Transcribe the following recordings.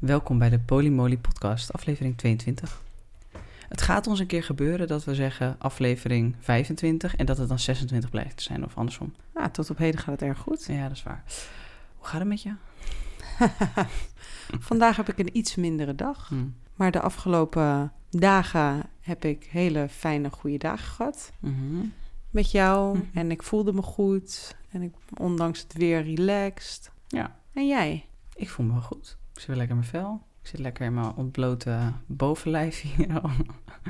Welkom bij de Polymoly Podcast, aflevering 22. Het gaat ons een keer gebeuren dat we zeggen aflevering 25 en dat het dan 26 blijft te zijn of andersom. Ja, tot op heden gaat het erg goed. Ja, dat is waar. Hoe gaat het met je? Vandaag heb ik een iets mindere dag. Hm. Maar de afgelopen dagen heb ik hele fijne, goede dagen gehad. Mhm. Met jou. Mhm. En ik voelde me goed. En ik, ondanks het weer, relaxed. Ja. En jij? Ik voel me wel goed. Ik zit weer lekker in mijn vel. Ik zit lekker in mijn ontblote bovenlijf hier. al.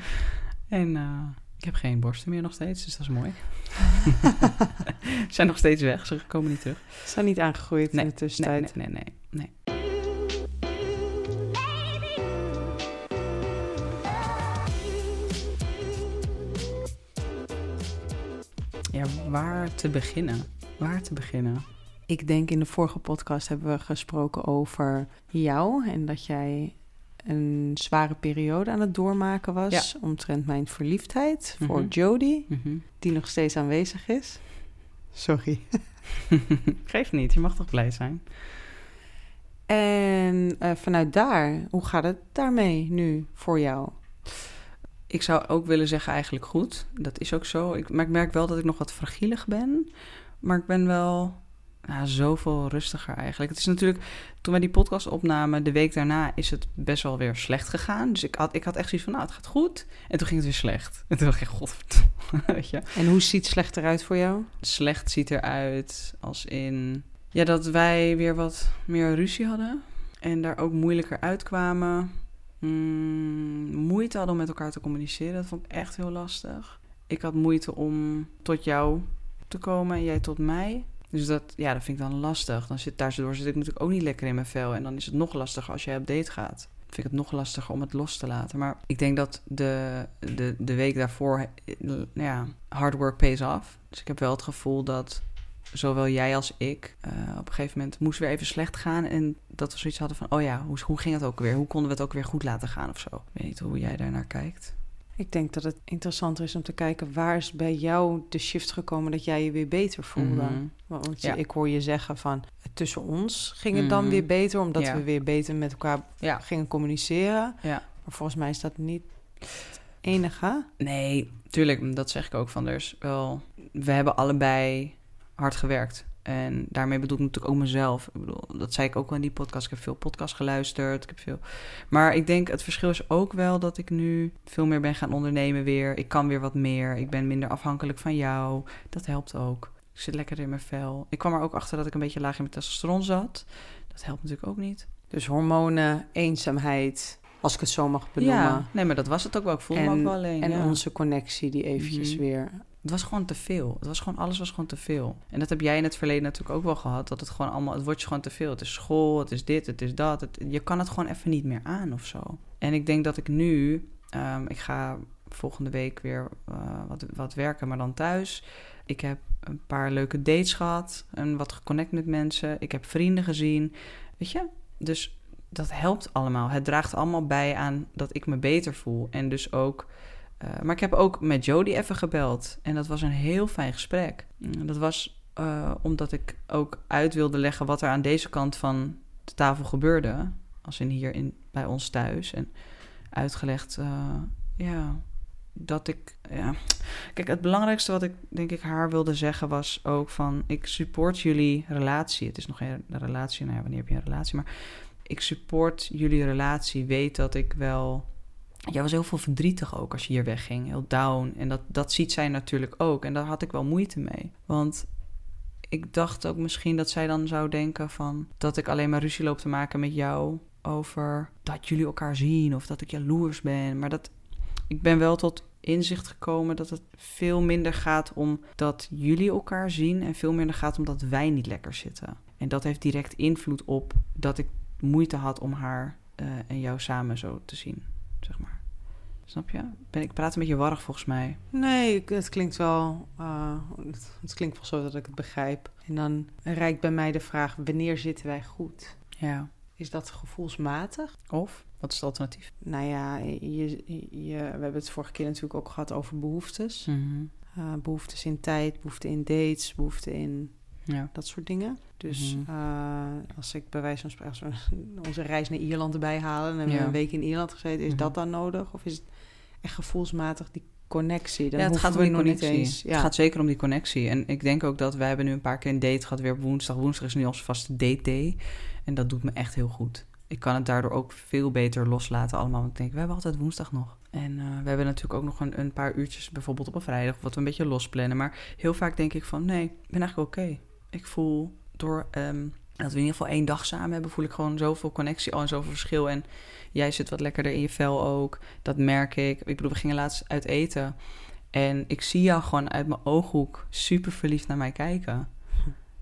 en eh, ik heb geen borsten meer nog steeds, dus dat is mooi. Ze zijn nog steeds weg, ze komen niet terug. Ze zijn niet aangegroeid Nee, in de tussentijd. Nee, nee, nee, nee. Ja, waar te beginnen? Waar te beginnen? Ik denk in de vorige podcast hebben we gesproken over jou. En dat jij een zware periode aan het doormaken was. Omtrent mijn verliefdheid voor Mhm. Jodie. Mhm. Die nog steeds aanwezig is. Sorry. Geeft niet, je mag toch blij zijn? En eh, vanuit daar, hoe gaat het daarmee nu voor jou? Ik zou ook willen zeggen eigenlijk goed. Dat is ook zo. Ik, maar ik merk wel dat ik nog wat fragielig ben. Maar ik ben wel ja, zoveel rustiger eigenlijk. Het is natuurlijk, toen wij die podcast opnamen, de week daarna is het best wel weer slecht gegaan. Dus ik had, ik had echt zoiets van, nou, het gaat goed. En toen ging het weer slecht. En toen dacht ik, godverdomme, weet je. En hoe ziet het slecht eruit voor jou? Slecht ziet eruit als in... Ja, dat wij weer wat meer ruzie hadden. En daar ook moeilijker uitkwamen. Mm, moeite hadden om met elkaar te communiceren. Dat vond ik echt heel lastig. Ik had moeite om tot jou te komen en jij tot mij. Dus dat, ja, dat vind ik dan lastig. Dan zit, daardoor zit ik natuurlijk ook niet lekker in mijn vel. En dan is het nog lastiger als jij op date gaat. Vind ik het nog lastiger om het los te laten. Maar ik denk dat de, de, de week daarvoor, eh, ja, hard work pays off. Dus ik heb wel het gevoel dat zowel jij als ik eh, op een gegeven moment moest weer even slecht gaan. En dat we zoiets hadden van, oh ja, hoe, hoe ging het ook weer? Hoe konden we het ook weer goed laten gaan of zo? Ik weet niet hoe jij daar naar kijkt. Ik denk dat het interessanter is om te kijken waar is bij jou de shift gekomen dat jij je weer beter voelde. Mhm. Want Ja. ik hoor je zeggen van tussen ons ging het dan Mhm. weer beter omdat Ja. we weer beter met elkaar Ja, gingen communiceren. ja. Maar volgens mij is dat niet het enige. Nee, tuurlijk, dat zeg ik ook van. Is wel, we hebben allebei hard gewerkt. En daarmee bedoel ik natuurlijk ook mezelf. Ik bedoel, dat zei ik ook al in die podcast. Ik heb veel podcasts geluisterd. Ik heb veel... Maar ik denk, het verschil is ook wel dat ik nu veel meer ben gaan ondernemen weer. Ik kan weer wat meer. Ik ben minder afhankelijk van jou. Dat helpt ook. Ik zit lekker in mijn vel. Ik kwam er ook achter dat ik een beetje laag in mijn testosteron zat. Dat helpt natuurlijk ook niet. Dus hormonen, eenzaamheid, als ik het zo mag benoemen. Ja, nee, maar dat was het ook wel. Ik voelde me ook wel alleen. En ja. onze connectie die eventjes Mhm. weer... Het was gewoon te veel. Het was gewoon, alles was gewoon te veel. En dat heb jij in het verleden natuurlijk ook wel gehad. Dat het gewoon allemaal, het wordt je gewoon te veel. Het is school, het is dit, het is dat. Je kan het gewoon even niet meer aan of zo. En ik denk dat ik nu, ehm, ik ga volgende week weer eh, wat, wat werken, maar dan thuis. Ik heb een paar leuke dates gehad en wat geconnect met mensen. Ik heb vrienden gezien. Weet je? Dus dat helpt allemaal. Het draagt allemaal bij aan dat ik me beter voel. En dus ook eh, maar ik heb ook met Jodie even gebeld. En dat was een heel fijn gesprek. Mm, Dat was eh, omdat ik ook uit wilde leggen wat er aan deze kant van de tafel gebeurde. Als in hier in, bij ons thuis. En uitgelegd, eh, ja, dat ik. Ja. Kijk, het belangrijkste wat ik denk ik haar wilde zeggen was ook van: ik support jullie relatie. Het is nog geen relatie, nou ja, wanneer heb je een relatie? Maar ik support jullie relatie. Weet dat ik wel Jij was heel veel verdrietig ook als je hier wegging. Heel down. En dat, dat ziet zij natuurlijk ook. En daar had ik wel moeite mee. Want ik dacht ook misschien dat zij dan zou denken van... dat ik alleen maar ruzie loop te maken met jou... over dat jullie elkaar zien of dat ik jaloers ben. Maar dat, ik ben wel tot inzicht gekomen dat het veel minder gaat om dat jullie elkaar zien... en veel minder gaat om dat wij niet lekker zitten. En dat heeft direct invloed op dat ik moeite had om haar eh, en jou samen zo te zien zeg maar. Snap je? Ben, ik praat een beetje warrig volgens mij. Nee, het klinkt wel... eh, het, het klinkt wel zo dat ik het begrijp. En dan rijkt bij mij de vraag, wanneer zitten wij goed? Ja. Is dat gevoelsmatig? Of? Wat is het alternatief? Nou ja, je, je, we hebben het vorige keer natuurlijk ook gehad over behoeftes. Mhm. Eh, behoeftes in tijd, behoeften in dates, behoeften in Ja. Dat soort dingen. Dus mhm. eh, als ik bij wijze van spreken onze reis naar Ierland erbij halen... en hebben we een week in Ierland gezeten, is mhm. dat dan nodig? Of is het echt gevoelsmatig die connectie? Dan ja, het gaat om die connectie. Eens, ja. Het gaat zeker om die connectie. En ik denk ook dat wij hebben nu een paar keer een date gehad... weer op woensdag. Woensdag is nu onze vaste date day. En dat doet me echt heel goed. Ik kan het daardoor ook veel beter loslaten allemaal. Want ik denk, we hebben altijd woensdag nog. En uh, we hebben natuurlijk ook nog een, een, paar uurtjes, bijvoorbeeld op een vrijdag, wat we een beetje losplannen. Maar heel vaak denk ik van, nee, ik ben eigenlijk oké. Ik voel door um, dat we in ieder geval één dag samen hebben, voel ik gewoon zoveel connectie al en zoveel verschil. En jij zit wat lekkerder in je vel ook. Dat merk ik. Ik bedoel, we gingen laatst uit eten. En ik zie jou gewoon uit mijn ooghoek super verliefd naar mij kijken.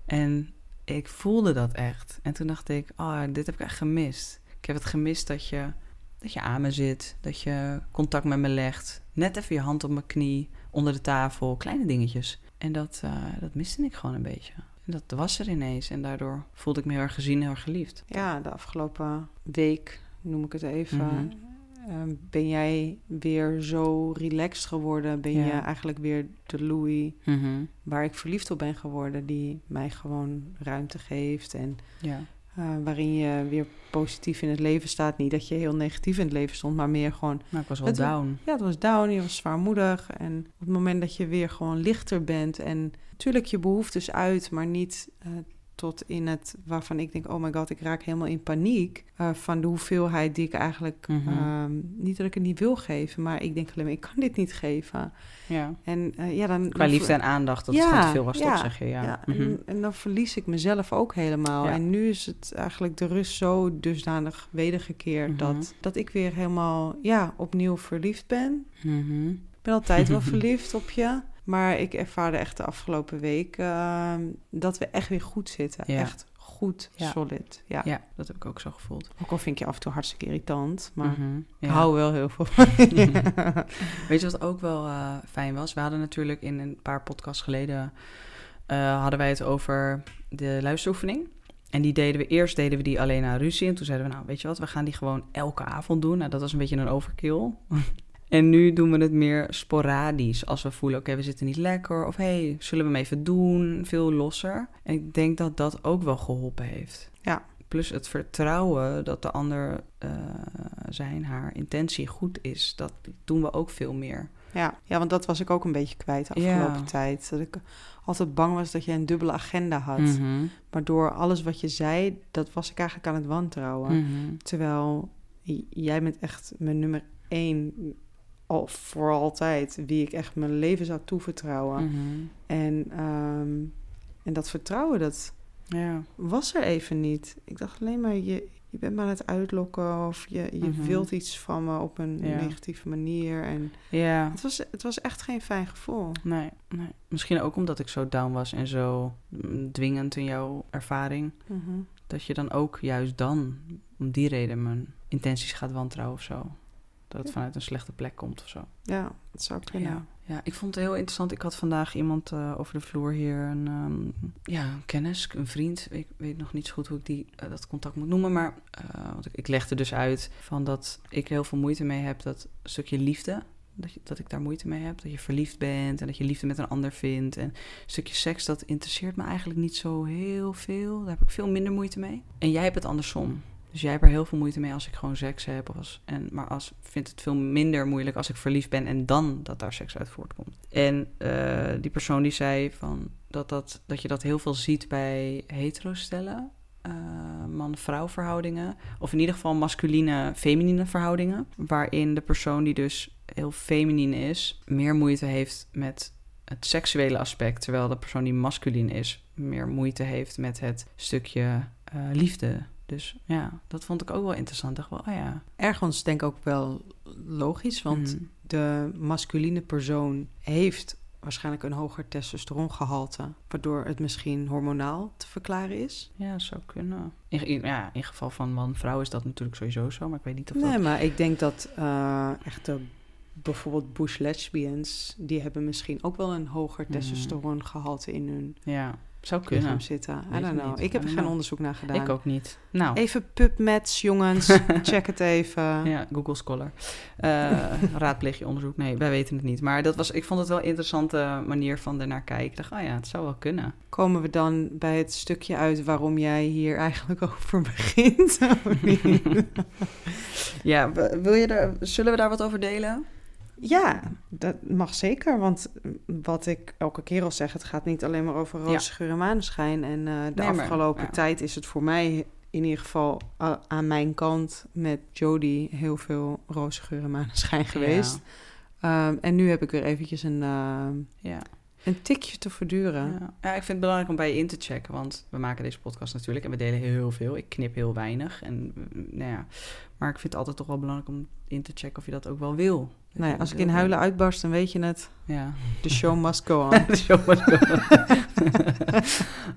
En ik voelde dat echt. En toen dacht ik, oh, dit heb ik echt gemist. Ik heb het gemist dat je, dat je aan me zit, dat je contact met me legt. Net even je hand op mijn knie, onder de tafel, kleine dingetjes. En dat, uh, dat miste ik gewoon een beetje. En dat was er ineens. En daardoor voelde ik me heel erg gezien, heel erg geliefd. Ja, de afgelopen week, noem ik het even, mhm. Ehm, ben jij weer zo relaxed geworden? Ben je eigenlijk weer de Louis mhm. waar ik verliefd op ben geworden, die mij gewoon ruimte geeft en ja. Uh, waarin je weer positief in het leven staat. Niet dat je heel negatief in het leven stond, maar meer gewoon. Maar ik was wel down. Ja, het was down. Je was zwaarmoedig. En op het moment dat je weer gewoon lichter bent en natuurlijk je behoeftes uit, maar niet uh, tot in het waarvan ik denk: oh my god, ik raak helemaal in paniek uh, van de hoeveelheid die ik eigenlijk mm niet dat ik het niet wil geven, maar ik denk alleen maar: ik kan dit niet geven. Ja. En uh, ja, dan qua liefde en aandacht dat ja, het te veel was, ja, zeg je? Ja. ja en, mhm. en, dan verlies ik mezelf ook helemaal. En nu is het eigenlijk de rust zo dusdanig wedergekeerd mm dat dat ik weer helemaal ja opnieuw verliefd ben. Ik ben altijd wel verliefd op je. Maar ik ervaarde echt de afgelopen week ehm, dat we echt weer goed zitten. Echt goed, solid. Ja. ja, dat heb ik ook zo gevoeld. Ook al vind ik je af en toe hartstikke irritant, maar mhm, ik hou wel heel veel van Weet je wat ook wel uh, fijn was? We hadden natuurlijk in een paar podcasts geleden... Uh, hadden wij het over de luisteroefening. En die deden we eerst deden we die alleen naar ruzie. En toen zeiden we, nou, weet je wat, we gaan die gewoon elke avond doen. Nou, dat was een beetje een overkill. En nu doen we het meer sporadisch. Als we voelen, oké, we zitten niet lekker. Of hey, zullen we hem even doen? Veel losser. En ik denk dat dat ook wel geholpen heeft. Ja. Plus het vertrouwen dat de ander uh, zijn, haar intentie goed is. Dat doen we ook veel meer. Ja, ja want dat was ik ook een beetje kwijt de afgelopen tijd. Dat ik altijd bang was dat je een dubbele agenda had. Mm Maar door alles wat je zei, dat was ik eigenlijk aan het wantrouwen. Mhm. Terwijl jij bent echt mijn nummer één al voor altijd wie ik echt mijn leven zou toevertrouwen. Mhm. en, ehm, en dat vertrouwen, dat ja. was er even niet. Ik dacht alleen maar, je, je bent me aan het uitlokken of je, je mhm. wilt iets van me op een negatieve manier. En ja. het, was, het was echt geen fijn gevoel. Nee, nee. Misschien ook omdat ik zo down was en zo dwingend in jouw ervaring. Mhm. Dat je dan ook juist dan, om die reden, mijn intenties gaat wantrouwen of zo. Dat het vanuit een slechte plek komt of zo. Ja, dat zou kunnen. Ja, ja ik vond het heel interessant. Ik had vandaag iemand uh, over de vloer hier, een, um, ja, een kennis, een vriend. Ik weet nog niet zo goed hoe ik die, uh, dat contact moet noemen. Maar uh, want ik, ik legde dus uit van dat ik heel veel moeite mee heb. Dat stukje liefde, dat, je, dat ik daar moeite mee heb. Dat je verliefd bent en dat je liefde met een ander vindt. En een stukje seks, dat interesseert me eigenlijk niet zo heel veel. Daar heb ik veel minder moeite mee. En jij hebt het andersom. Dus jij hebt er heel veel moeite mee als ik gewoon seks heb. Of als, en, maar als vindt het veel minder moeilijk als ik verliefd ben en dan dat daar seks uit voortkomt. En uh, die persoon die zei van dat, dat, dat je dat heel veel ziet bij hetero-stellen. Uh, man-vrouw verhoudingen. Of in ieder geval masculine-feminine verhoudingen. Waarin de persoon die dus heel feminine is, meer moeite heeft met het seksuele aspect. Terwijl de persoon die masculin is, meer moeite heeft met het stukje uh, liefde dus ja, dat vond ik ook wel interessant. Dacht wel, oh ja. Ergens denk ik ook wel logisch, want mhm. de masculine persoon heeft waarschijnlijk een hoger testosterongehalte, waardoor het misschien hormonaal te verklaren is. Ja, zou kunnen. In, ja, in geval van man-vrouw is dat natuurlijk sowieso zo, maar ik weet niet of nee, dat... Nee, maar ik denk dat uh, echte bijvoorbeeld bush lesbians, die hebben misschien ook wel een hoger mm. testosterongehalte in hun ja Zou kunnen. zitten. I don't know. Ik heb er geen onderzoek naar gedaan. Ik ook niet. Nou. Even PubMeds, jongens. Check het even. Ja, Google Scholar. Uh, raadpleeg je onderzoek. Nee, wij weten het niet. Maar dat was, ik vond het wel een interessante manier van ernaar kijken. Ik dacht, oh ja, het zou wel kunnen. Komen we dan bij het stukje uit waarom jij hier eigenlijk over begint? ja, wil je er, zullen we daar wat over delen? Ja, dat mag zeker. Want wat ik elke keer al zeg, het gaat niet alleen maar over roze geur en maneschijn. En uh, de afgelopen tijd is het voor mij in ieder geval aan mijn kant met Jody heel veel roze geur en maneschijn geweest. Um, en nu heb ik weer eventjes een, uh, ja. een tikje te verduren. Ja. ja. ik vind het belangrijk om bij je in te checken. Want we maken deze podcast natuurlijk en we delen heel veel. Ik knip heel weinig. En, nou ja. Maar ik vind het altijd toch wel belangrijk om in te checken of je dat ook wel wil. Nou ja, als ik in huilen uitbarst, dan weet je het. Ja. The show must go on. The show must go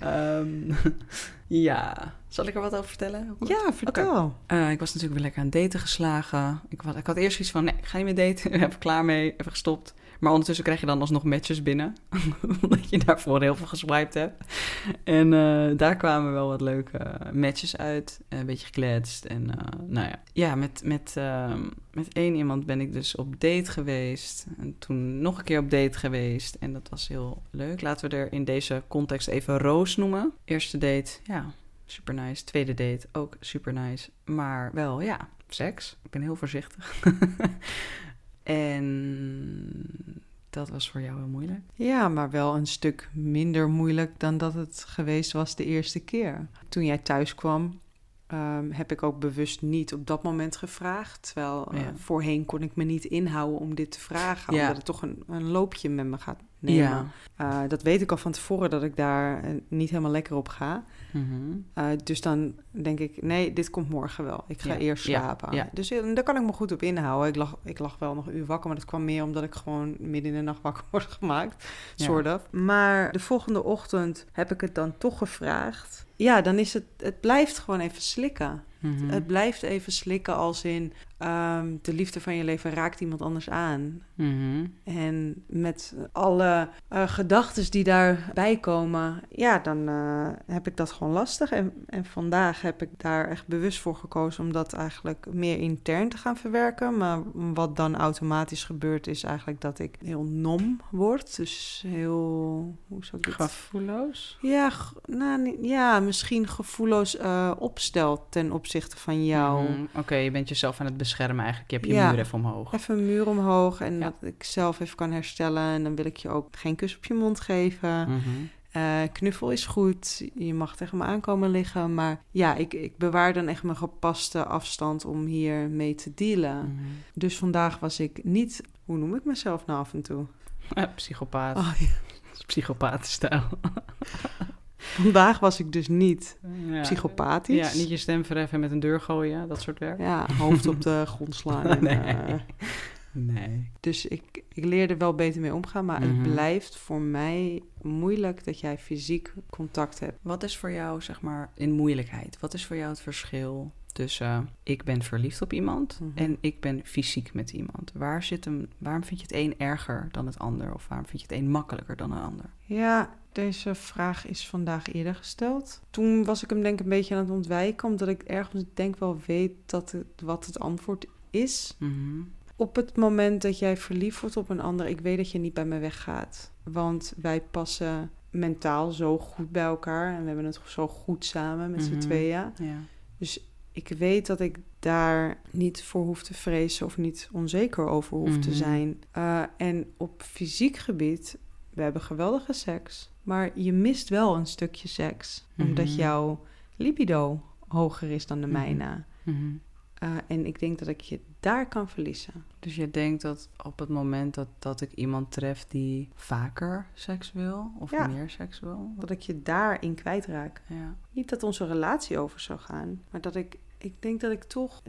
on. um, ja. Zal ik er wat over vertellen? Ja, vertel. Okay. Uh, ik was natuurlijk weer lekker aan daten geslagen. Ik, had, ik had eerst iets van, nee, ik ga niet meer daten. Ik heb klaar mee, even gestopt. Maar ondertussen krijg je dan alsnog matches binnen. omdat je daarvoor heel veel geswiped hebt. En uh, daar kwamen wel wat leuke matches uit. Een beetje gekletst. En nou ja, ja met, met, uh, met één iemand ben ik dus op date geweest. En toen nog een keer op date geweest. En dat was heel leuk. Laten we er in deze context even Roos noemen. Eerste date, ja, super nice. Tweede date, ook super nice. Maar wel, ja, seks. Ik ben heel voorzichtig. En dat was voor jou heel moeilijk? Ja, maar wel een stuk minder moeilijk dan dat het geweest was de eerste keer. Toen jij thuis kwam, um, heb ik ook bewust niet op dat moment gevraagd. Terwijl uh, voorheen kon ik me niet inhouden om dit te vragen, ja. omdat het toch een, een loopje met me gaat nemen. Ja. Uh, dat weet ik al van tevoren dat ik daar uh, niet helemaal lekker op ga. Mm -hmm. uh, dus dan denk ik, nee, dit komt morgen wel. Ik ga ja. eerst slapen. Ja. Dus daar kan ik me goed op inhouden. Ik lag, ik lag wel nog een uur wakker, maar dat kwam meer omdat ik gewoon midden in de nacht wakker word gemaakt. Soort of. Maar de volgende ochtend heb ik het dan toch gevraagd. Ja, dan is het, het blijft gewoon even slikken. Mm -hmm. Het blijft even slikken als in um, de liefde van je leven raakt iemand anders aan. Mm -hmm. En met alle uh, gedachten die daarbij komen, ja, dan uh, heb ik dat gewoon lastig. En, en vandaag heb ik daar echt bewust voor gekozen om dat eigenlijk meer intern te gaan verwerken. Maar wat dan automatisch gebeurt, is eigenlijk dat ik heel nom word. Dus heel. Hoe zou ik dit? Gevoelloos? Ja, nou, ja misschien gevoelloos uh, opstel ten opzichte van jou. Mm, Oké, okay, je bent jezelf aan het beschermen eigenlijk. Je hebt je ja, muur even omhoog. Even een muur omhoog en dat ik zelf even kan herstellen. En dan wil ik je ook geen kus op je mond geven. Mm -hmm. uh, knuffel is goed. Je mag tegen me aankomen liggen. Maar ja, ik, ik bewaar dan echt mijn gepaste afstand om hier mee te dealen. Mm -hmm. Dus vandaag was ik niet... Hoe noem ik mezelf nou af en toe? Ja, psychopaat. Oh, ja. Psychopatenstijl. Vandaag was ik dus niet ja. psychopathisch. Ja, niet je stem verheffen met een deur gooien, dat soort werk. Ja, hoofd op de grond slaan. En, nee. Uh, nee. Dus ik, ik leerde wel beter mee omgaan, maar mm -hmm. het blijft voor mij moeilijk dat jij fysiek contact hebt. Wat is voor jou, zeg maar, in moeilijkheid? Wat is voor jou het verschil tussen uh, ik ben verliefd op iemand mm -hmm. en ik ben fysiek met iemand? Waar zit hem, waarom vind je het een erger dan het ander? Of waarom vind je het een makkelijker dan een ander? Ja, deze vraag is vandaag eerder gesteld. Toen was ik hem denk ik een beetje aan het ontwijken, omdat ik ergens denk wel weet dat het, wat het antwoord is. Mm -hmm. Op het moment dat jij verliefd wordt op een ander, ik weet dat je niet bij me weggaat. Want wij passen mentaal zo goed bij elkaar en we hebben het zo goed samen met mm -hmm. z'n tweeën. Ja. Dus ik weet dat ik daar niet voor hoef te vrezen of niet onzeker over hoef mm -hmm. te zijn. Uh, en op fysiek gebied, we hebben geweldige seks. Maar je mist wel een stukje seks. Mm -hmm. Omdat jouw libido hoger is dan de mijne. Mm -hmm. uh, en ik denk dat ik je daar kan verliezen. Dus je denkt dat op het moment dat, dat ik iemand tref die vaker seks wil of ja, meer seks wil, dat ik je daarin kwijtraak. Ja. Niet dat onze relatie over zou gaan, maar dat ik, ik denk dat ik toch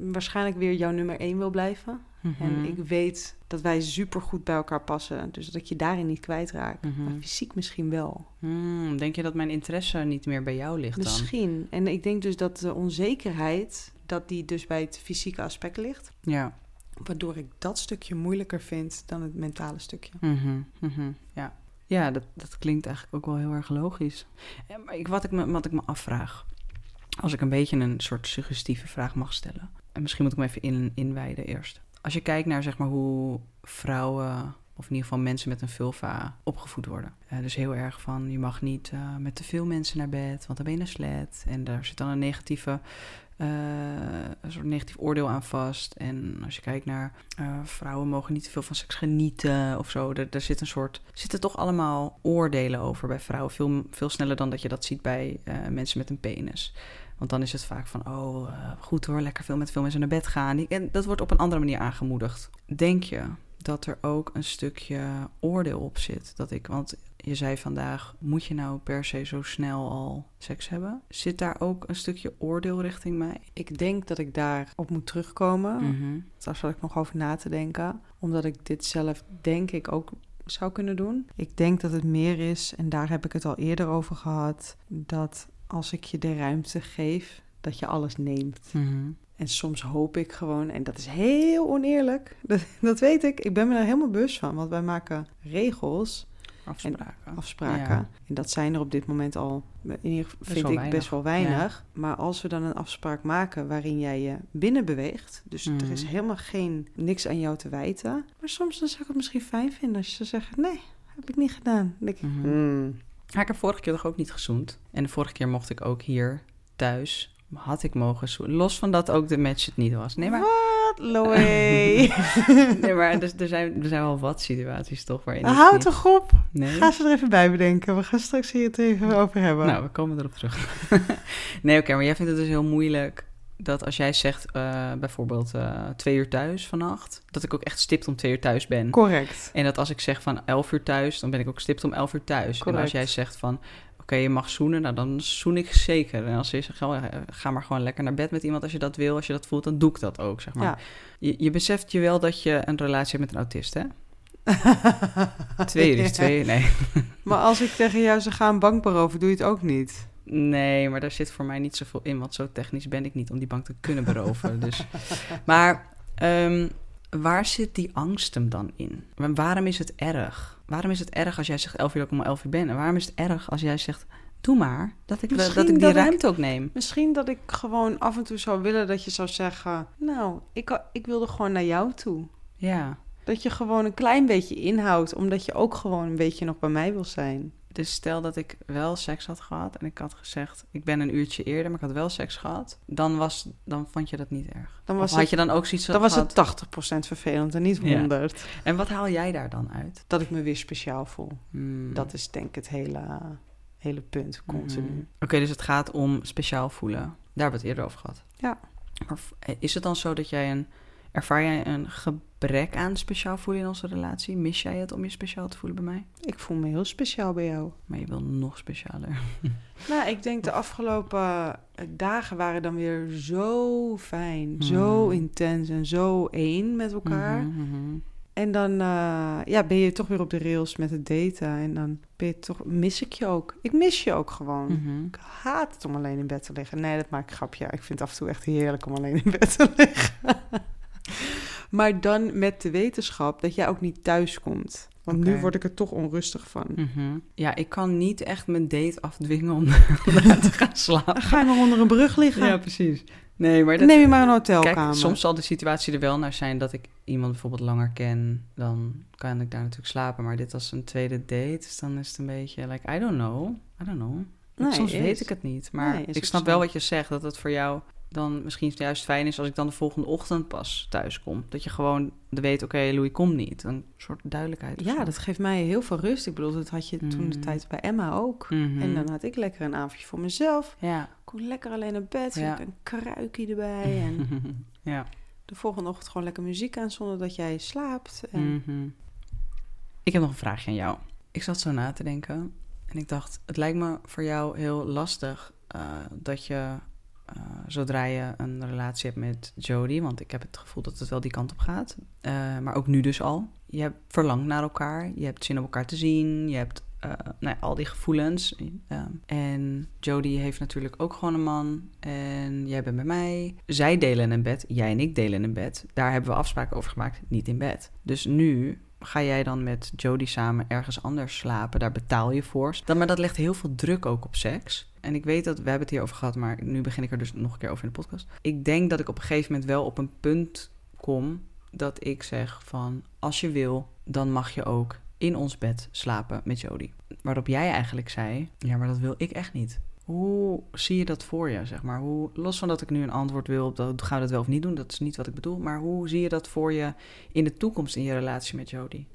waarschijnlijk weer jouw nummer één wil blijven. Mm -hmm. En ik weet dat wij super goed bij elkaar passen. Dus dat ik je daarin niet kwijtraak. Mm -hmm. Maar fysiek misschien wel. Mm, denk je dat mijn interesse niet meer bij jou ligt dan? Misschien. En ik denk dus dat de onzekerheid... dat die dus bij het fysieke aspect ligt. Ja. Waardoor ik dat stukje moeilijker vind dan het mentale stukje. -hmm. -hmm. Ja. Ja, dat, dat klinkt eigenlijk ook wel heel erg logisch. Maar ik, wat, ik me, wat ik me afvraag, als ik een beetje een soort suggestieve vraag mag stellen. En misschien moet ik me even in, inwijden eerst. Als je kijkt naar zeg maar, hoe vrouwen, of in ieder geval mensen met een vulva, opgevoed worden. Uh, dus heel erg van, je mag niet uh, met te veel mensen naar bed, want dan ben je een slet. En daar zit dan een negatieve uh, een soort negatief oordeel aan vast. En als je kijkt naar vrouwen mogen niet te veel van seks genieten of zo. Er, zit een soort, zitten toch allemaal oordelen over bij vrouwen. Veel, veel sneller dan dat je dat ziet bij mensen met een penis. Want dan is het vaak van, oh, goed hoor, lekker veel met veel mensen naar bed gaan. En dat wordt op een andere manier aangemoedigd. Denk je dat er ook een stukje oordeel op zit? Dat ik, want je zei vandaag, moet je nou per se zo snel al seks hebben? Zit daar ook een stukje oordeel richting mij? Ik denk dat ik daar op moet terugkomen. Mhm. Daar zal ik nog over na te denken. Omdat ik dit zelf denk ik ook zou kunnen doen. Ik denk dat het meer is, en daar heb ik het al eerder over gehad, dat als ik je de ruimte geef, dat je alles neemt. Mhm. En soms hoop ik gewoon, en dat is heel oneerlijk, dat, dat weet ik, ik ben me daar helemaal bewust van, want wij maken regels Afspraken. En afspraken. En dat zijn er op dit moment al, in ieder geval, vind ik, best wel weinig. Maar als we dan een afspraak maken waarin jij je binnen beweegt, dus er is Mhm. helemaal geen, niks aan jou te wijten. Maar soms dan zou ik het misschien fijn vinden als je zou zeggen, nee, heb ik niet gedaan. Dan denk ik, Mhm. hmm, Ik heb vorige keer toch ook niet gezoend. En de vorige keer mocht ik ook hier thuis, had ik mogen zoenen. Los van dat ook de match het niet was. Nee, maar, Wat, Loe? nee, maar er, er, zijn, er zijn wel wat situaties toch waarin ik Houd niet- toch op. Nee? Ga ze er even bij bedenken. We gaan straks hier het even over hebben. Nou, we komen erop terug. nee, oké, maar jij vindt het dus heel moeilijk dat als jij zegt eh, bijvoorbeeld eh, twee uur thuis vannacht, dat ik ook echt stipt om twee uur thuis ben. Correct. En dat als ik zeg van elf uur thuis, dan ben ik ook stipt om elf uur thuis. En Correct. als jij zegt van oké, je mag zoenen, nou dan zoen ik zeker. En als je zegt, ga maar gewoon lekker naar bed met iemand als je dat wil, als je dat voelt, dan doe ik dat ook, zeg maar. Ja. Je, je beseft je wel dat je een relatie hebt met een autist, hè? Twee is twee, nee. Maar als ik tegen jou zou gaan bank beroven, doe je het ook niet. Nee, maar daar zit voor mij niet zoveel in, want zo technisch ben ik niet om die bank te kunnen beroven. dus. Maar ehm, waar zit die angst hem dan in? Waarom is het erg? Waarom is het erg als jij zegt 11 uur dat ik om 11 uur ben? En waarom is het erg als jij zegt, doe maar, dat ik, Misschien dat ik die dat ik- ruimte ook neem? Misschien dat ik gewoon af en toe zou willen dat je zou zeggen... Nou, ik, ik wilde gewoon naar jou toe. Ja, Dat je gewoon een klein beetje inhoudt, omdat je ook gewoon een beetje nog bij mij wil zijn. Dus stel dat ik wel seks had gehad en ik had gezegd, ik ben een uurtje eerder, maar ik had wel seks gehad. Dan, was, dan vond je dat niet erg. Dan Of was had het, je dan ook zoiets dan was gehad? het 80% vervelend en niet Ja. 100. En wat haal jij daar dan uit? Dat ik me weer speciaal voel. Hmm. Dat is denk ik het hele, hele punt, continu. Mhm. Oké, dus het gaat om speciaal voelen. Daar hebben we het eerder over gehad. Ja. Maar eh, is het dan zo dat jij een... Ervaar jij een gebrek aan speciaal voelen in onze relatie? Mis jij het om je speciaal te voelen bij mij? Ik voel me heel speciaal bij jou. Maar je wil nog specialer. Nou, ik denk de afgelopen eh, dagen waren dan weer zo fijn, zo Mhm. intens en zo één met elkaar. Mhm, mhm. En dan eh, ja, ben je toch weer op de rails met het daten. En dan ben je toch, mis ik je ook. Ik mis je ook gewoon. Ik haat het om alleen in bed te liggen. Nee, dat maak ik een grapje. Ik vind het af en toe echt heerlijk om alleen in bed te liggen. Maar dan met de wetenschap dat jij ook niet thuis komt. Want nu word ik er toch onrustig van. Mhm. Ja, ik kan niet echt mijn date afdwingen om te gaan slapen. Dan ga je maar onder een brug liggen. Ja, precies. Nee, maar dat, neem je maar een hotelkamer. Kijk, soms zal de situatie er wel naar zijn dat ik iemand bijvoorbeeld langer ken. Dan kan ik daar natuurlijk slapen. Maar dit als een tweede date, dus dan is het een beetje like, I don't know. I don't know. Nee, soms is. weet ik het niet. Maar Nee, ik snap wel wat je zegt. Dat het voor jou dan misschien juist fijn is als ik dan de volgende ochtend pas thuis kom. Dat je gewoon weet, oké, Louis komt niet. Een soort duidelijkheid. Ja, zo. dat geeft mij heel veel rust. Ik bedoel, dat had je toen de Mm. tijd bij Emma ook. Mhm. En dan had ik lekker een avondje voor mezelf. Ja. Kon lekker alleen naar bed. Ja. Ja. Een kruikje erbij. En ja. de volgende ochtend gewoon lekker muziek aan zonder dat jij slaapt. En Mhm. Ik heb nog een vraagje aan jou. Ik zat zo na te denken en ik dacht, het lijkt me voor jou heel lastig eh, dat je, eh, zodra je een relatie hebt met Jodie, want ik heb het gevoel dat het wel die kant op gaat, eh, maar ook nu dus al. Je hebt verlangt naar elkaar, je hebt zin om elkaar te zien, je hebt eh, nou ja, al die gevoelens. Eh, en Jodie heeft natuurlijk ook gewoon een man en jij bent bij mij. Zij delen een bed, jij en ik delen een bed. Daar hebben we afspraken over gemaakt, niet in bed. Dus nu ga jij dan met Jodie samen ergens anders slapen. Daar betaal je voor. Dan, maar dat legt heel veel druk ook op seks. En ik weet dat, we hebben het hier over gehad, maar nu begin ik er dus nog een keer over in de podcast. Ik denk dat ik op een gegeven moment wel op een punt kom dat ik zeg van, als je wil, dan mag je ook in ons bed slapen met Jodie. Waarop jij eigenlijk zei, ja, maar dat wil ik echt niet. Hoe zie je dat voor je, zeg maar? Hoe, los van dat ik nu een antwoord wil op dat, ga je dat wel of niet doen, dat is niet wat ik bedoel. Maar hoe zie je dat voor je in de toekomst in je relatie met Jodie?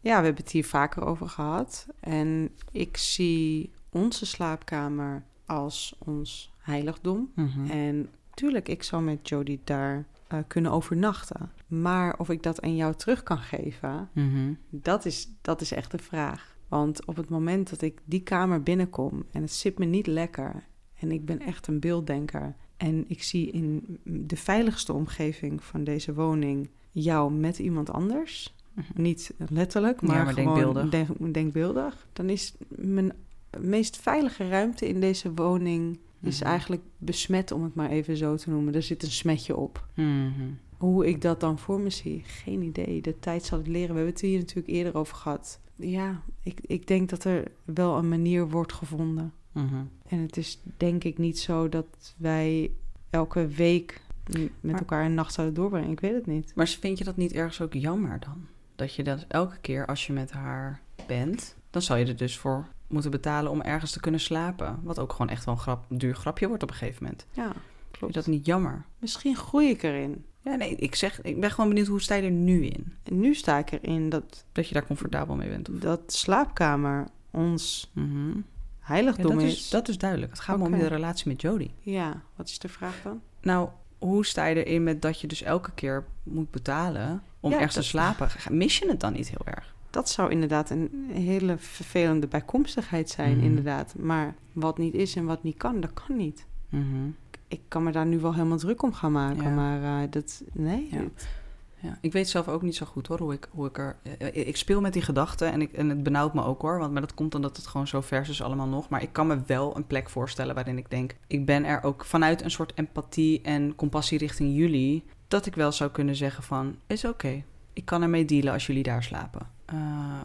Ja, we hebben het hier vaker over gehad. En ik zie onze slaapkamer als ons heiligdom. Mhm. En tuurlijk, ik zal met Jodie daar uh, kunnen overnachten. Maar of ik dat aan jou terug kan geven, mhm. dat, is, dat is echt de vraag. Want op het moment dat ik die kamer binnenkom en het zit me niet lekker en ik ben echt een beelddenker en ik zie in de veiligste omgeving van deze woning jou met iemand anders, mhm. niet letterlijk, maar, maar gewoon denkbeeldig. Denk, denkbeeldig, dan is mijn meest veilige ruimte in deze woning is mhm. eigenlijk besmet, om het maar even zo te noemen. Er zit een smetje op. Mhm. Hoe ik dat dan voor me zie, geen idee. De tijd zal het leren. We hebben het hier natuurlijk eerder over gehad. Ja, ik, ik denk dat er wel een manier wordt gevonden. Mhm. En het is denk ik niet zo dat wij elke week met elkaar een nacht zouden doorbrengen. Ik weet het niet. Maar vind je dat niet ergens ook jammer dan? Dat je dat elke keer als je met haar bent, dan zal je er dus voor moeten betalen om ergens te kunnen slapen. Wat ook gewoon echt wel een grap, duur grapje wordt op een gegeven moment. Ja, klopt. Is dat niet jammer? Misschien groei ik erin. Ja, nee, ik zeg, ik ben gewoon benieuwd hoe sta je er nu in? En nu sta ik erin dat... Dat je daar comfortabel mee bent? Of? Dat slaapkamer ons mm heiligdom dat is. Dat is duidelijk. Het gaat okay. om de relatie met Jodie. Ja, wat is de vraag dan? Nou, hoe sta je erin met dat je dus elke keer moet betalen om ergens te slapen? Mis je het dan niet heel erg? Dat zou inderdaad een hele vervelende bijkomstigheid zijn, mhm. inderdaad. Maar wat niet is en wat niet kan, dat kan niet. Mhm. Ik kan me daar nu wel helemaal druk om gaan maken, maar uh, dat... Nee, ja. Ja, ik weet zelf ook niet zo goed hoor, hoe ik, hoe ik er... Eh, ik speel met die gedachten en, ik, en het benauwt me ook hoor. Want, maar dat komt omdat het gewoon zo vers is allemaal nog. Maar ik kan me wel een plek voorstellen waarin ik denk... Ik ben er ook vanuit een soort empathie en compassie richting jullie... dat ik wel zou kunnen zeggen van, is oké. Ik kan ermee dealen als jullie daar slapen. Uh,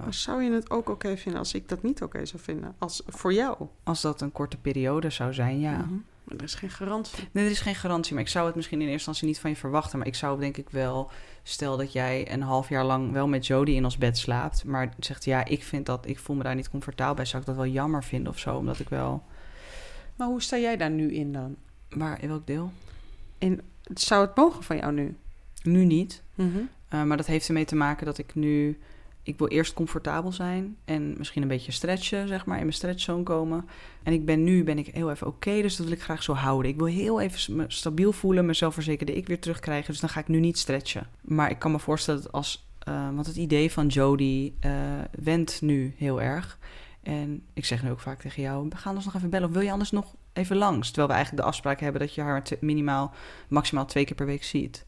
zou je het ook oké vinden als ik dat niet oké zou vinden? Als voor jou? Als dat een korte periode zou zijn, ja. Mhm. Maar er is geen garantie. Nee, er is geen garantie. Maar ik zou het misschien in eerste instantie niet van je verwachten. Maar ik zou denk ik wel... Stel dat jij een half jaar lang wel met Jodie in ons bed slaapt. Maar zegt ja, ik vind dat... Ik voel me daar niet comfortabel bij. Zou ik dat wel jammer vinden of zo? Omdat ik wel... Maar hoe sta jij daar nu in dan? Waar, in welk deel? In, zou het mogen van jou nu? Nu niet. Mhm. Eh, maar dat heeft ermee te maken dat ik nu ik wil eerst comfortabel zijn en misschien een beetje stretchen, zeg maar, in mijn stretchzone komen. En ik ben nu ben ik heel even oké, dus dat wil ik graag zo houden. Ik wil heel even me stabiel voelen, mezelf verzekerde ik weer terugkrijgen. Dus dan ga ik nu niet stretchen. Maar ik kan me voorstellen dat als, uh, want het idee van Jodie uh, wendt nu heel erg. En ik zeg nu ook vaak tegen jou, we gaan ons nog even bellen. Of wil je anders nog even langs? Terwijl we eigenlijk de afspraak hebben dat je haar minimaal, maximaal twee keer per week ziet.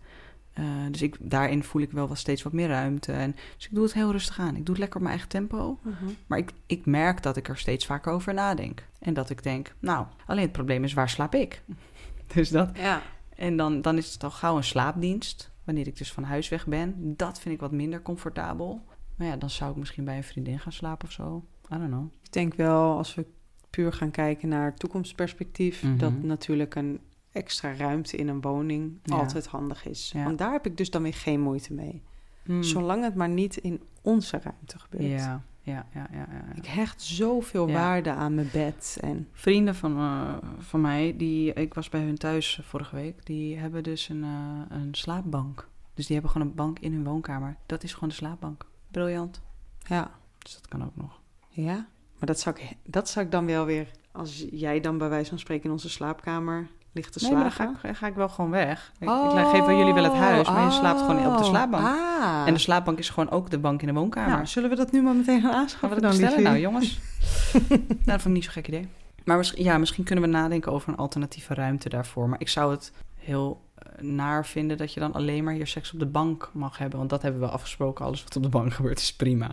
Uh, dus ik, daarin voel ik wel wat steeds wat meer ruimte. En, dus ik doe het heel rustig aan. Ik doe het lekker op mijn eigen tempo. Mhm. Maar ik, ik merk dat ik er steeds vaker over nadenk. En dat ik denk, nou, alleen het probleem is, waar slaap ik? dus dat. Ja. En dan, dan is het al gauw een slaapdienst. Wanneer ik dus van huis weg ben. Dat vind ik wat minder comfortabel. Maar ja, dan zou ik misschien bij een vriendin gaan slapen of zo. I don't know. Ik denk wel, als we puur gaan kijken naar toekomstperspectief... Mm dat natuurlijk een extra ruimte in een woning altijd handig is. Want daar heb ik dus dan weer geen moeite mee. Hmm. Zolang het maar niet in onze ruimte gebeurt. Ja, ja, ja. ja, ja, Ik hecht zoveel waarde aan mijn bed. En... Vrienden van, uh, van mij, die, ik was bij hun thuis vorige week, die hebben dus een, uh, een slaapbank. Dus die hebben gewoon een bank in hun woonkamer. Dat is gewoon de slaapbank. Briljant. Ja. Dus dat kan ook nog. Ja, maar dat zou ik, dat zou ik dan wel weer... Als jij dan bij wijze van spreken in onze slaapkamer ligt te slapen. Nee, dan ga ik, wel gewoon weg. Ik, oh, ik geef wel jullie wel het huis, maar je slaapt gewoon op de oh, slaapbank. Ah. En de slaapbank is gewoon ook de bank in de woonkamer. Nou, zullen we dat nu maar meteen gaan aanschaffen? Gaan we dat bestellen? Nou, jongens. nou, dat vond ik niet zo'n gek idee. Maar misschien, ja, misschien kunnen we nadenken over een alternatieve ruimte daarvoor. Maar ik zou het heel eh, naar vinden dat je dan alleen maar hier seks op de bank mag hebben. Want dat hebben we afgesproken. Alles wat op de bank gebeurt is prima.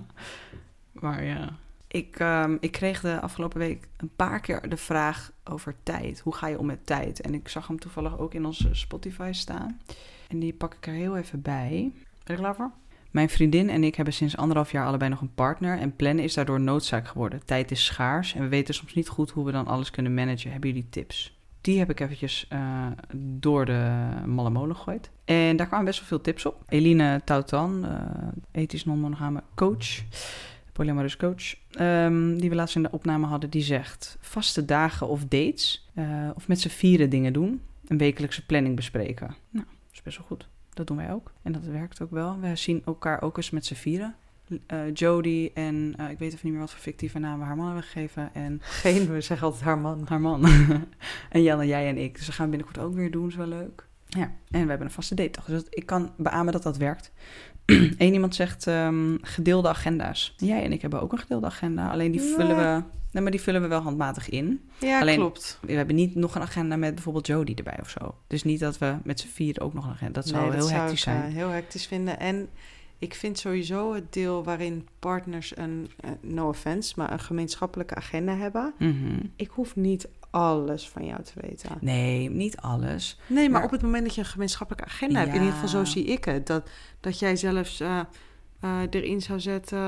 Maar ja, ik, um, ik kreeg de afgelopen week een paar keer de vraag over tijd. Hoe ga je om met tijd? En ik zag hem toevallig ook in onze Spotify staan. En die pak ik er heel even bij. Ben je? Mijn vriendin en ik hebben sinds anderhalf jaar allebei nog een partner en plannen is daardoor noodzaak geworden. Tijd is schaars en we weten soms niet goed hoe we dan alles kunnen managen. Hebben jullie tips? Die heb ik eventjes uh, door de malle molen gegooid. En daar kwamen best wel veel tips op. Eline Tautan, uh, ethisch non-monogame coach, polyamorous coach, um, die we laatst in de opname hadden, die zegt vaste dagen of dates uh, of met z'n vieren dingen doen. Een wekelijkse planning bespreken. Nou, dat is best wel goed. Dat doen wij ook. En dat werkt ook wel. We zien elkaar ook eens met z'n vieren. Uh, Jodie en uh, ik weet even niet meer wat voor fictieve namen haar man hebben gegeven. En Geen, we zeggen altijd haar man. Haar man. en Jan jij en ik. Dus we gaan binnenkort ook weer doen. is wel leuk. Ja, en we hebben een vaste date. Dus dat, ik kan beamen dat dat werkt. Eén iemand zegt um, gedeelde agenda's. Jij en ik hebben ook een gedeelde agenda. Alleen die vullen we Nee, maar die vullen we wel handmatig in. Ja, Alleen, klopt. We hebben niet nog een agenda met bijvoorbeeld Jodie erbij of zo. Dus niet dat we met z'n vier ook nog een agenda... Dat zou nee, heel dat hectisch zou ik, zijn. Uh, heel hectisch vinden. En ik vind sowieso het deel waarin partners een... Uh, no offense, maar een gemeenschappelijke agenda hebben. Mm -hmm. Ik hoef niet alles van jou te weten. Nee, niet alles. Nee, maar, maar op het moment dat je een gemeenschappelijke agenda ja. hebt... in ieder geval zo zie ik het. Dat, dat jij zelfs... Uh, uh, erin zou zetten.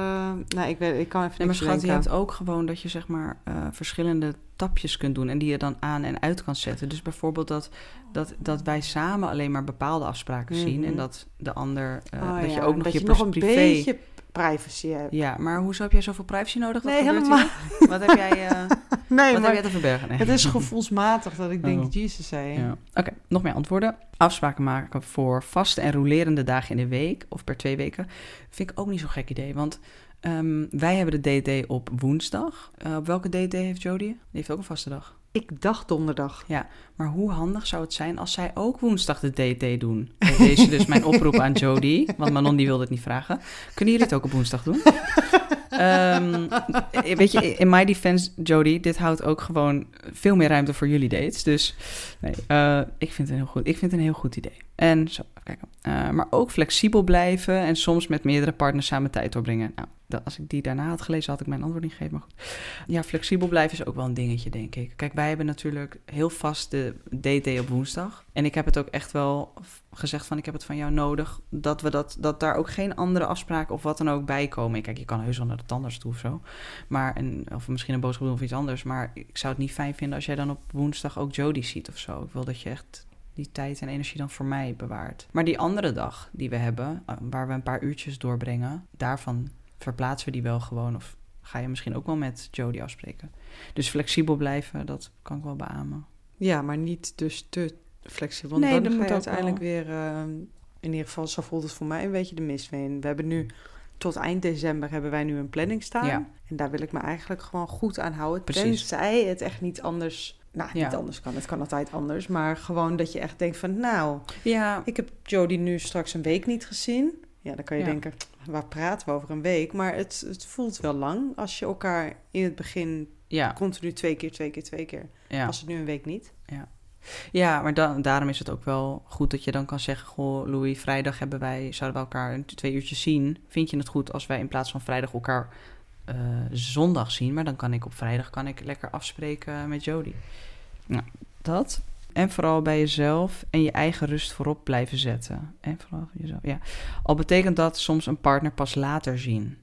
Nou, ik, weet, ik kan even nee, maar schat, je hebt ook gewoon dat je zeg maar uh, verschillende tapjes kunt doen en die je dan aan en uit kan zetten. Dus bijvoorbeeld dat, dat, dat wij samen alleen maar bepaalde afspraken Mhm. zien en dat de ander uh, Oh, dat ja, je ook nog dat je, je nog een privé. beetje privacy. Ja, maar hoezo heb jij zoveel privacy nodig? Wat Nee, helemaal. hier? Wat heb jij, uh, Nee, wat maar heb jij te verbergen? Nee. het is gevoelsmatig dat ik denk, Oh. Jesus zei. Ja. Oké, nog meer antwoorden. Afspraken maken voor vaste en rolerende dagen in de week of per twee weken vind ik ook niet zo'n gek idee. Want um, wij hebben de DD op woensdag. Uh, op welke DD heeft Jodie? Die heeft ook een vaste dag. Ik dacht donderdag. Ja, maar hoe handig zou het zijn als zij ook woensdag de DT doen? Deze dus mijn oproep aan Jodie, want Manon die wilde het niet vragen. Kunnen jullie het ook op woensdag doen? um, weet je, in my defense, Jodie, dit houdt ook gewoon veel meer ruimte voor jullie dates. Dus nee, uh, ik, vind het een heel goed, ik vind het een heel goed idee. En zo, kijken. Uh, maar ook flexibel blijven en soms met meerdere partners samen tijd doorbrengen. Nou, dat, als ik die daarna had gelezen, had ik mijn antwoord niet gegeven. Maar goed. Ja, flexibel blijven is ook wel een dingetje, denk ik. Kijk, wij hebben natuurlijk heel vast de DT op woensdag. En ik heb het ook echt wel gezegd van, ik heb het van jou nodig. Dat, we dat, dat daar ook geen andere afspraken of wat dan ook bij komen. Kijk, je kan heus wel naar de tandarts toe of zo. Maar, of misschien een boodschap doen of iets anders. Maar ik zou het niet fijn vinden als jij dan op woensdag ook Jodie ziet of zo. Ik wil dat je echt die tijd en energie dan voor mij bewaart. Maar die andere dag die we hebben, waar we een paar uurtjes doorbrengen, daarvan verplaatsen we die wel gewoon. Of ga je misschien ook wel met Jodie afspreken. Dus flexibel blijven, dat kan ik wel beamen. Ja, maar niet dus te flexibel. Want Nee, dan ga moet je uiteindelijk weer... uh, in ieder geval, zo voelt het voor mij een beetje de mis mee. We hebben nu... Tot eind december hebben wij nu een planning staan. Ja. En daar wil ik me eigenlijk gewoon goed aan houden. Precies. Tenzij het echt niet anders... Nou, niet Ja. anders kan. Het kan altijd anders. Maar gewoon dat je echt denkt van... Nou, Ja, ik heb Jodie nu straks een week niet gezien. Ja, dan kan je Ja. denken... Waar praten we over een week? Maar het, het voelt wel lang als je elkaar in het begin ja, continu twee keer, twee keer, twee keer. ja. Was het nu een week niet? ja maar dan, daarom is het ook wel goed dat je dan kan zeggen... Goh, Louis, vrijdag hebben wij, zouden we elkaar een, twee uurtjes zien. Vind je het goed als wij in plaats van vrijdag elkaar eh, zondag zien? Maar dan kan ik op vrijdag kan ik lekker afspreken met Jodie. Nou, dat. En vooral bij jezelf en je eigen rust voorop blijven zetten. En vooral voor jezelf, ja. Al betekent dat soms een partner pas later zien.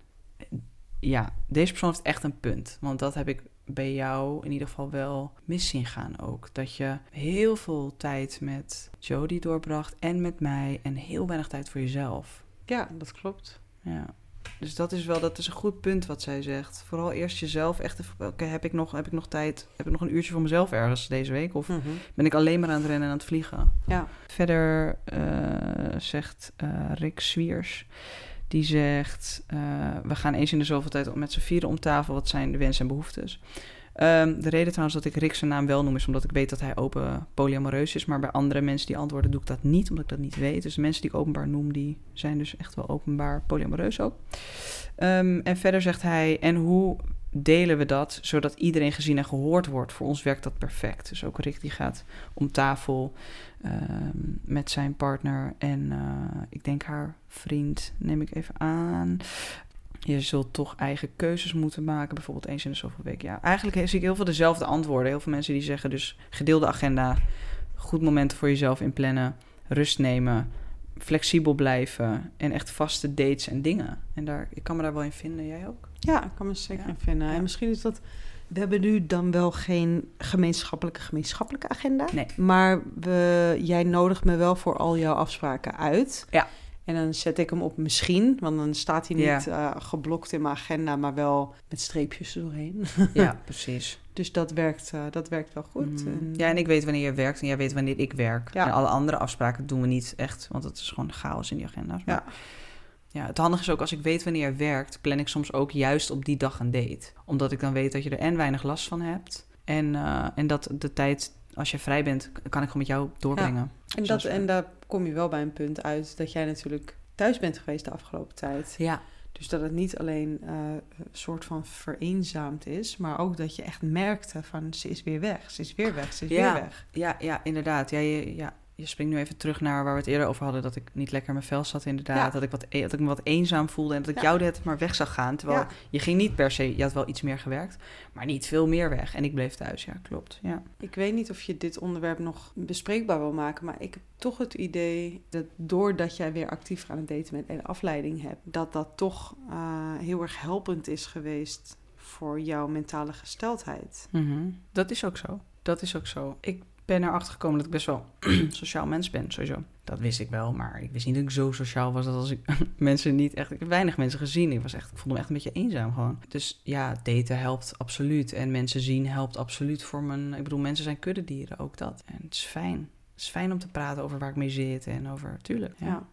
Ja, deze persoon heeft echt een punt. Want dat heb ik bij jou in ieder geval wel mis zien gaan ook. Dat je heel veel tijd met Jodie doorbracht en met mij en heel weinig tijd voor jezelf. Ja, dat klopt. Ja. Dus dat is wel, dat is een goed punt wat zij zegt. Vooral eerst jezelf echt even, oké, heb ik nog, heb ik nog tijd, heb ik nog een uurtje voor mezelf ergens deze week? Of ben ik alleen maar aan het rennen en aan het vliegen? Ja. Verder eh, zegt eh, Rick Swiers, die zegt, eh, we gaan eens in de zoveel tijd met z'n vieren om tafel, wat zijn de wensen en behoeftes? Ehm, de reden trouwens dat ik Rick zijn naam wel noem is omdat ik weet dat hij open polyamoreus is. Maar bij andere mensen die antwoorden doe ik dat niet, omdat ik dat niet weet. Dus de mensen die ik openbaar noem, die zijn dus echt wel openbaar polyamoreus ook. Ehm, en verder zegt hij, en hoe delen we dat zodat iedereen gezien en gehoord wordt? Voor ons werkt dat perfect. Dus ook Rick die gaat om tafel ehm, met zijn partner en eh, ik denk haar vriend, neem ik even aan. Je zult toch eigen keuzes moeten maken, bijvoorbeeld eens in de zoveel weken. Ja, eigenlijk zie ik heel veel dezelfde antwoorden. Heel veel mensen die zeggen dus gedeelde agenda, goed momenten voor jezelf inplannen, rust nemen, flexibel blijven en echt vaste dates en dingen. En daar, ik kan me daar wel in vinden, jij ook? Ja, ik kan me zeker in vinden. En misschien is dat we hebben nu dan wel geen gemeenschappelijke gemeenschappelijke agenda. Nee. Maar we, jij nodigt me wel voor al jouw afspraken uit. Ja. En dan zet ik hem op misschien, want dan staat hij niet uh, geblokt in mijn agenda, maar wel met streepjes doorheen. ja, precies. Dus dat werkt, uh, dat werkt wel goed. Mm. En... Ja, en ik weet wanneer je werkt en jij weet wanneer ik werk. Ja. En alle andere afspraken doen we niet echt, want het is gewoon chaos in die agenda's. Ja. Ja, het handige is ook als ik weet wanneer je werkt, plan ik soms ook juist op die dag een date. Omdat ik dan weet dat je er en weinig last van hebt. En, uh, en dat de tijd, als je vrij bent, kan ik gewoon met jou doorbrengen. Ja. En, dat, en daar kom je wel bij een punt uit dat jij natuurlijk thuis bent geweest de afgelopen tijd. Ja. Dus dat het niet alleen uh, een soort van vereenzaamd is, maar ook dat je echt merkte van ze is weer weg, ze is weer weg, ze is ja. weer weg. Ja, ja, inderdaad. Ja, je, ja, je springt nu even terug naar waar we het eerder over hadden. Dat ik niet lekker in mijn vel zat, inderdaad. Ja. Dat, ik wat, e- dat ik me wat eenzaam voelde. En dat ik Ja. jou net maar weg zag gaan. Terwijl Ja. je ging niet per se... Je had wel iets meer gewerkt. Maar niet veel meer weg. En ik bleef thuis. Ja, klopt. Ja. Ik weet niet of je dit onderwerp nog bespreekbaar wil maken, maar ik heb toch het idee dat doordat jij weer actiever aan het daten bent en afleiding hebt, dat dat toch eh, heel erg helpend is geweest voor jouw mentale gesteldheid. Mhm. Dat is ook zo. Dat is ook zo. Ik ben erachter gekomen dat ik best wel sociaal mens ben, sowieso. Dat wist ik wel, maar ik wist niet dat ik zo sociaal was dat als ik mensen niet echt... Ik heb weinig mensen gezien. Ik, was echt, ik voelde me echt een beetje eenzaam gewoon. Dus ja, daten helpt absoluut. En mensen zien helpt absoluut voor mijn... Ik bedoel, mensen zijn kuddedieren, ook dat. En het is fijn. Het is fijn om te praten over waar ik mee zit en over... Tuurlijk, ja.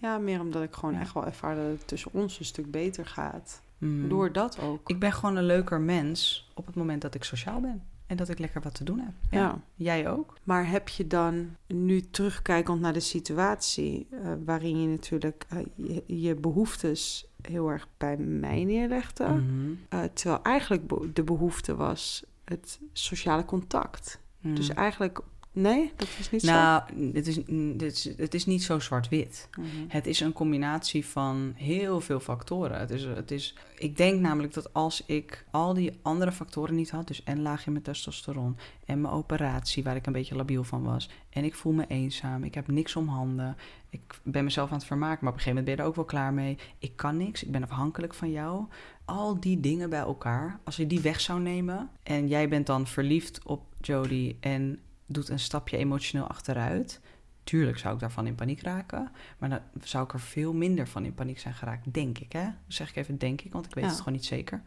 Ja. Meer omdat ik gewoon Ja. echt wel ervaar dat het tussen ons een stuk beter gaat. Mm. Door dat ook. Ik ben gewoon een leuker mens op het moment dat ik sociaal ben. En dat ik lekker wat te doen heb. ja. Jij ook? Maar heb je dan nu terugkijkend naar de situatie, eh, waarin je natuurlijk eh, je, je behoeftes heel erg bij mij neerlegde, Mhm. eh, terwijl eigenlijk de behoefte was het sociale contact. Mm. Dus eigenlijk, nee, dat is niet nou, het is, het, is, het is niet zo zwart-wit. zo. Mhm. Het is een combinatie van heel veel factoren. Het is, het is, ik denk namelijk dat als ik al die andere factoren niet had, dus en laag in mijn testosteron en mijn operatie waar ik een beetje labiel van was, en ik voel me eenzaam, ik heb niks om handen, ik ben mezelf aan het vermaken, maar op een gegeven moment ben je er ook wel klaar mee. Ik kan niks, ik ben afhankelijk van jou. Al die dingen bij elkaar, als je die weg zou nemen en jij bent dan verliefd op Jodie en doet een stapje emotioneel achteruit, tuurlijk zou ik daarvan in paniek raken. Maar dan zou ik er veel minder van in paniek zijn geraakt, denk ik. Hè? Dat zeg ik even denk ik, want ik weet Ja. het gewoon niet zeker.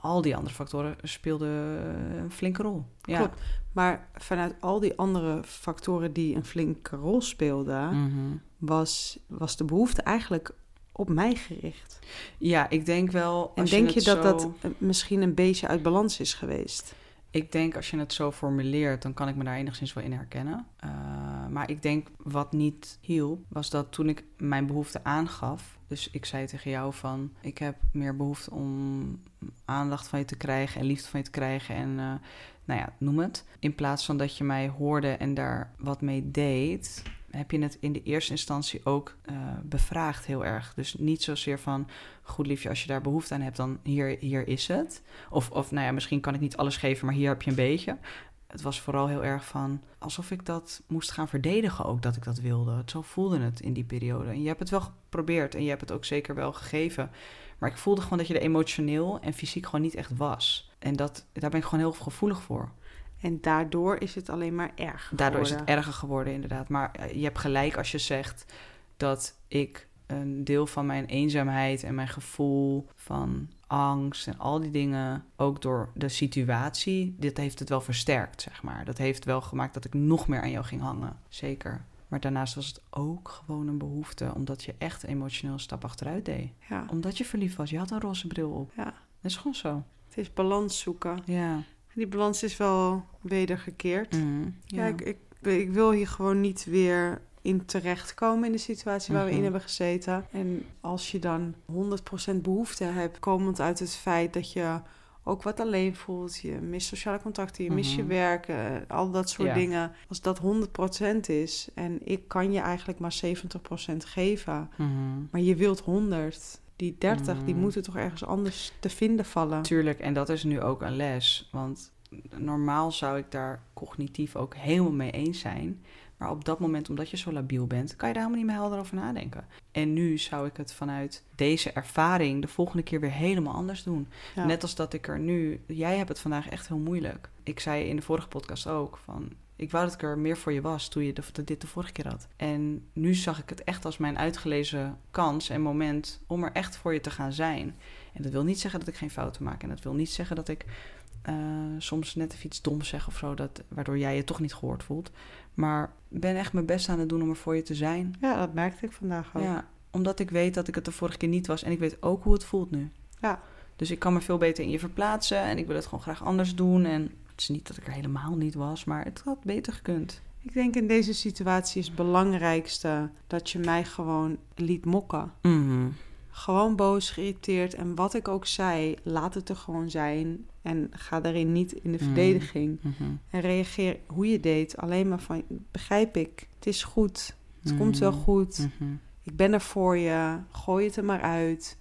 Al die andere factoren speelden eh, een flinke rol. Ja. Klopt. Maar vanuit al die andere factoren die een flinke rol speelden, Mhm. was, was de behoefte eigenlijk op mij gericht. ja, ik denk wel. En denk je dat zo- dat misschien een beetje uit balans is geweest? Ik denk als je het zo formuleert, dan kan ik me daar enigszins wel in herkennen. Eh, maar ik denk wat niet hielp, was dat toen ik mijn behoefte aangaf. Dus ik zei tegen jou van, ik heb meer behoefte om aandacht van je te krijgen en liefde van je te krijgen en eh, nou ja, noem het. In plaats van dat je mij hoorde en daar wat mee deed, heb je het in de eerste instantie ook eh, bevraagd heel erg. Dus niet zozeer van, goed liefje, als je daar behoefte aan hebt, dan hier, hier is het. Of, of nou ja, misschien kan ik niet alles geven, maar hier heb je een beetje. Het was vooral heel erg van alsof ik dat moest gaan verdedigen ook dat ik dat wilde. Zo voelde het in die periode. En je hebt het wel geprobeerd en je hebt het ook zeker wel gegeven. Maar ik voelde gewoon dat je er emotioneel en fysiek gewoon niet echt was. En dat, daar ben ik gewoon heel gevoelig voor. En daardoor is het alleen maar erg. Daardoor is het geworden. erger geworden, inderdaad. Maar eh, je hebt gelijk als je zegt dat ik een deel van mijn eenzaamheid en mijn gevoel van angst en al die dingen, ook door de situatie, dit heeft het wel versterkt, zeg maar. Dat heeft wel gemaakt dat ik nog meer aan jou ging hangen, zeker. Maar daarnaast was het ook gewoon een behoefte, omdat je echt emotioneel een stap achteruit deed. Ja, Omdat je verliefd was, je had een roze bril op. ja, Dat is gewoon zo. het is balans zoeken. Ja. Die balans is wel wedergekeerd. Ja, ik, ik, ik wil hier gewoon niet weer in terechtkomen in de situatie waar we in Mhm. hebben gezeten. En als je dan 100% behoefte hebt, komend uit het feit dat je ook wat alleen voelt, je mist sociale contacten, je mist je Mhm. werk, eh, al dat soort Ja. dingen. Als dat 100% is en ik kan je eigenlijk maar 70% geven, Mhm. maar je wilt 100, die 30, die Mhm. moeten toch ergens anders te vinden vallen. Tuurlijk, en dat is nu ook een les. Want normaal zou ik daar cognitief ook helemaal mee eens zijn. Maar op dat moment, omdat je zo labiel bent, kan je daar helemaal niet meer helder over nadenken. En nu zou ik het vanuit deze ervaring de volgende keer weer helemaal anders doen. Net als dat ik er nu. Jij hebt het vandaag echt heel moeilijk. Ik zei in de vorige podcast ook van. Ik wou dat ik er meer voor je was toen je dit de vorige keer had. En nu zag ik het echt als mijn uitgelezen kans en moment om er echt voor je te gaan zijn. En dat wil niet zeggen dat ik geen fouten maak. En dat wil niet zeggen dat ik uh, soms net even iets doms zeg of zo, dat, waardoor jij je toch niet gehoord voelt. Maar ben echt mijn best aan het doen om er voor je te zijn. Ja, dat merkte ik vandaag ook. Ja, omdat ik weet dat ik het de vorige keer niet was en ik weet ook hoe het voelt nu. Ja. Dus ik kan me veel beter in je verplaatsen en ik wil het gewoon graag anders doen. En het is niet dat ik er helemaal niet was, maar het had beter gekund. Ik denk in deze situatie is het belangrijkste dat je mij gewoon liet mokken. Mm gewoon boos, geïrriteerd. En wat ik ook zei, laat het er gewoon zijn. En ga daarin niet in de mhm. verdediging. Mhm. En reageer hoe je deed. Alleen maar van, begrijp ik, het is goed. Het komt wel mhm. goed. Ik ben er voor je. Gooi het er maar uit.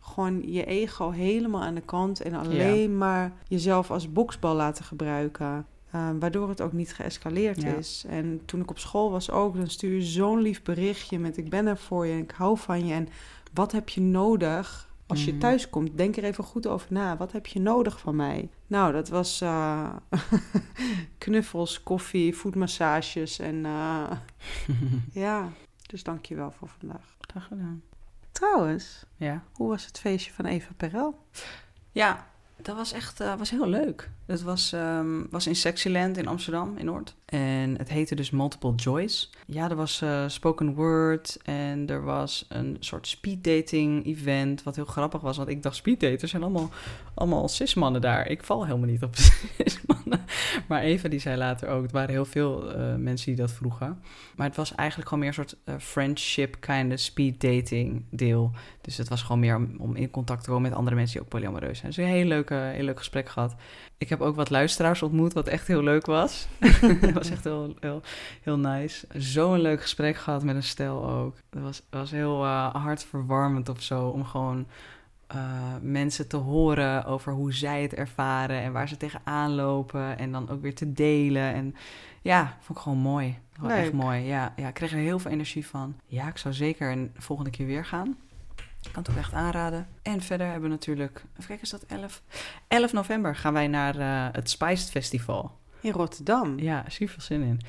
Gewoon je ego helemaal aan de kant. En alleen maar jezelf als boksbal laten gebruiken. Ehm, waardoor het ook niet geëscaleerd is. En toen ik op school was ook, dan stuur je zo'n lief berichtje met ik ben er voor je en ik hou van je. En wat heb je nodig als je mhm. thuis komt? Denk er even goed over na. Wat heb je nodig van mij? Nou, dat was uh, knuffels, koffie, voetmassages en uh, ja. Dus dank je wel voor vandaag. Graag gedaan. Trouwens, ja. hoe was het feestje van Eva Perel? Ja, dat was echt uh, was heel leuk. Het was, um, was in Sexyland in Amsterdam, in Noord. En het heette dus Multiple Joys. Ja, er was uh, spoken word en er was een soort speeddating event, wat heel grappig was. Want ik dacht, speeddaters zijn allemaal, allemaal cismannen daar. Ik val helemaal niet op cismannen. Maar Eva die zei later ook, het waren heel veel uh, mensen die dat vroegen. Maar het was eigenlijk gewoon meer een soort uh, friendship kind of speeddating deel. Dus het was gewoon meer om, om, in contact te komen met andere mensen die ook polyamoreus zijn. Dus een heel leuk, heel leuk gesprek gehad. Ik heb ook wat luisteraars ontmoet, wat echt heel leuk was. Het was echt heel, heel, heel nice. Zo'n leuk gesprek gehad met een stel ook. Het was, was heel uh, hartverwarmend of zo om gewoon uh, mensen te horen over hoe zij het ervaren en waar ze tegenaan lopen. En dan ook weer te delen. En ja, vond ik gewoon mooi. echt mooi. Ja, ja, ik kreeg er heel veel energie van. Ja, ik zou zeker een volgende keer weer gaan. Ik kan het ook echt aanraden. En verder hebben we natuurlijk, even kijken, is dat 11? 11 november gaan wij naar uh, het Spiced Festival. In Rotterdam? Ja, super veel zin in.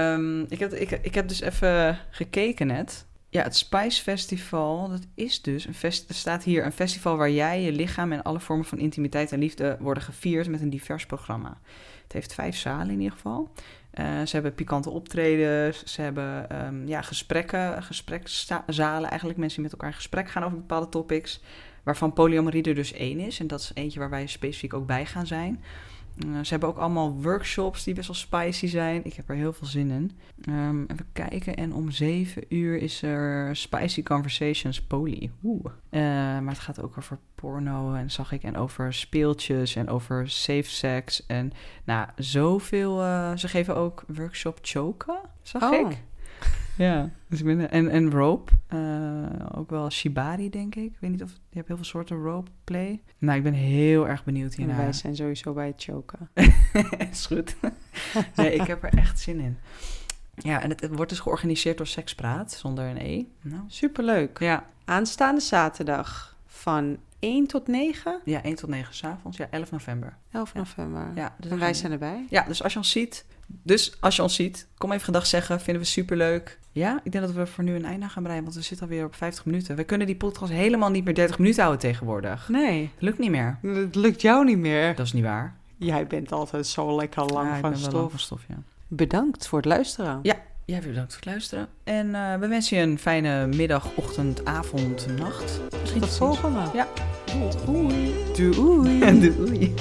Um, ik, heb, ik, ik heb dus even gekeken net. Ja, het Spice Festival, dat is dus een fest. Er staat hier een festival waar jij, je lichaam en alle vormen van intimiteit en liefde worden gevierd met een divers programma. Het heeft vijf zalen in ieder geval. Uh, ze hebben pikante optredens, ze hebben um, ja, gesprekken, gesprekszalen eigenlijk. Mensen die met elkaar in gesprek gaan over bepaalde topics. Waarvan polyamorie er dus één is. En dat is eentje waar wij specifiek ook bij gaan zijn. Uh, ze hebben ook allemaal workshops die best wel spicy zijn. Ik heb er heel veel zin in. Um, even kijken. En om zeven uur is er Spicy Conversations Poly. Oeh. Uh, maar het gaat ook over porno en zag ik. En over speeltjes en over safe sex. En nou, zoveel. Uh, ze geven ook workshop choken, zag oh. ik. Ja, dus ik ben, en, en rope. Uh, ook wel shibari, denk ik. Ik weet niet of... Je hebt heel veel soorten rope play. Nou, ik ben heel erg benieuwd hiernaar. wij zijn sowieso bij het choken. is goed. nee, ik heb er echt zin in. Ja, en het, het, wordt dus georganiseerd door Sekspraat, zonder een E. Nou. Superleuk. Ja. Aanstaande zaterdag van 1 tot 9? Ja, 1 tot 9 s'avonds. Ja, 11 november. 11 november. Ja, dus en wij zijn erbij. Ja, dus als je ons ziet, dus als je ons ziet, kom even gedag zeggen. Vinden we super leuk. Ja, ik denk dat we voor nu een einde gaan breien, want we zitten alweer op 50 minuten. We kunnen die podcast helemaal niet meer 30 minuten houden tegenwoordig. Nee. lukt niet meer. Het lukt jou niet meer. Dat is niet waar. Jij bent altijd zo lekker lang ja, van stof. van stof, ja. Bedankt voor het luisteren. Ja, jij ja, bedankt voor het luisteren. En uh, we wensen je een fijne middag, ochtend, avond, nacht. Misschien tot volgende. Ja. Doei. Doei. Doei.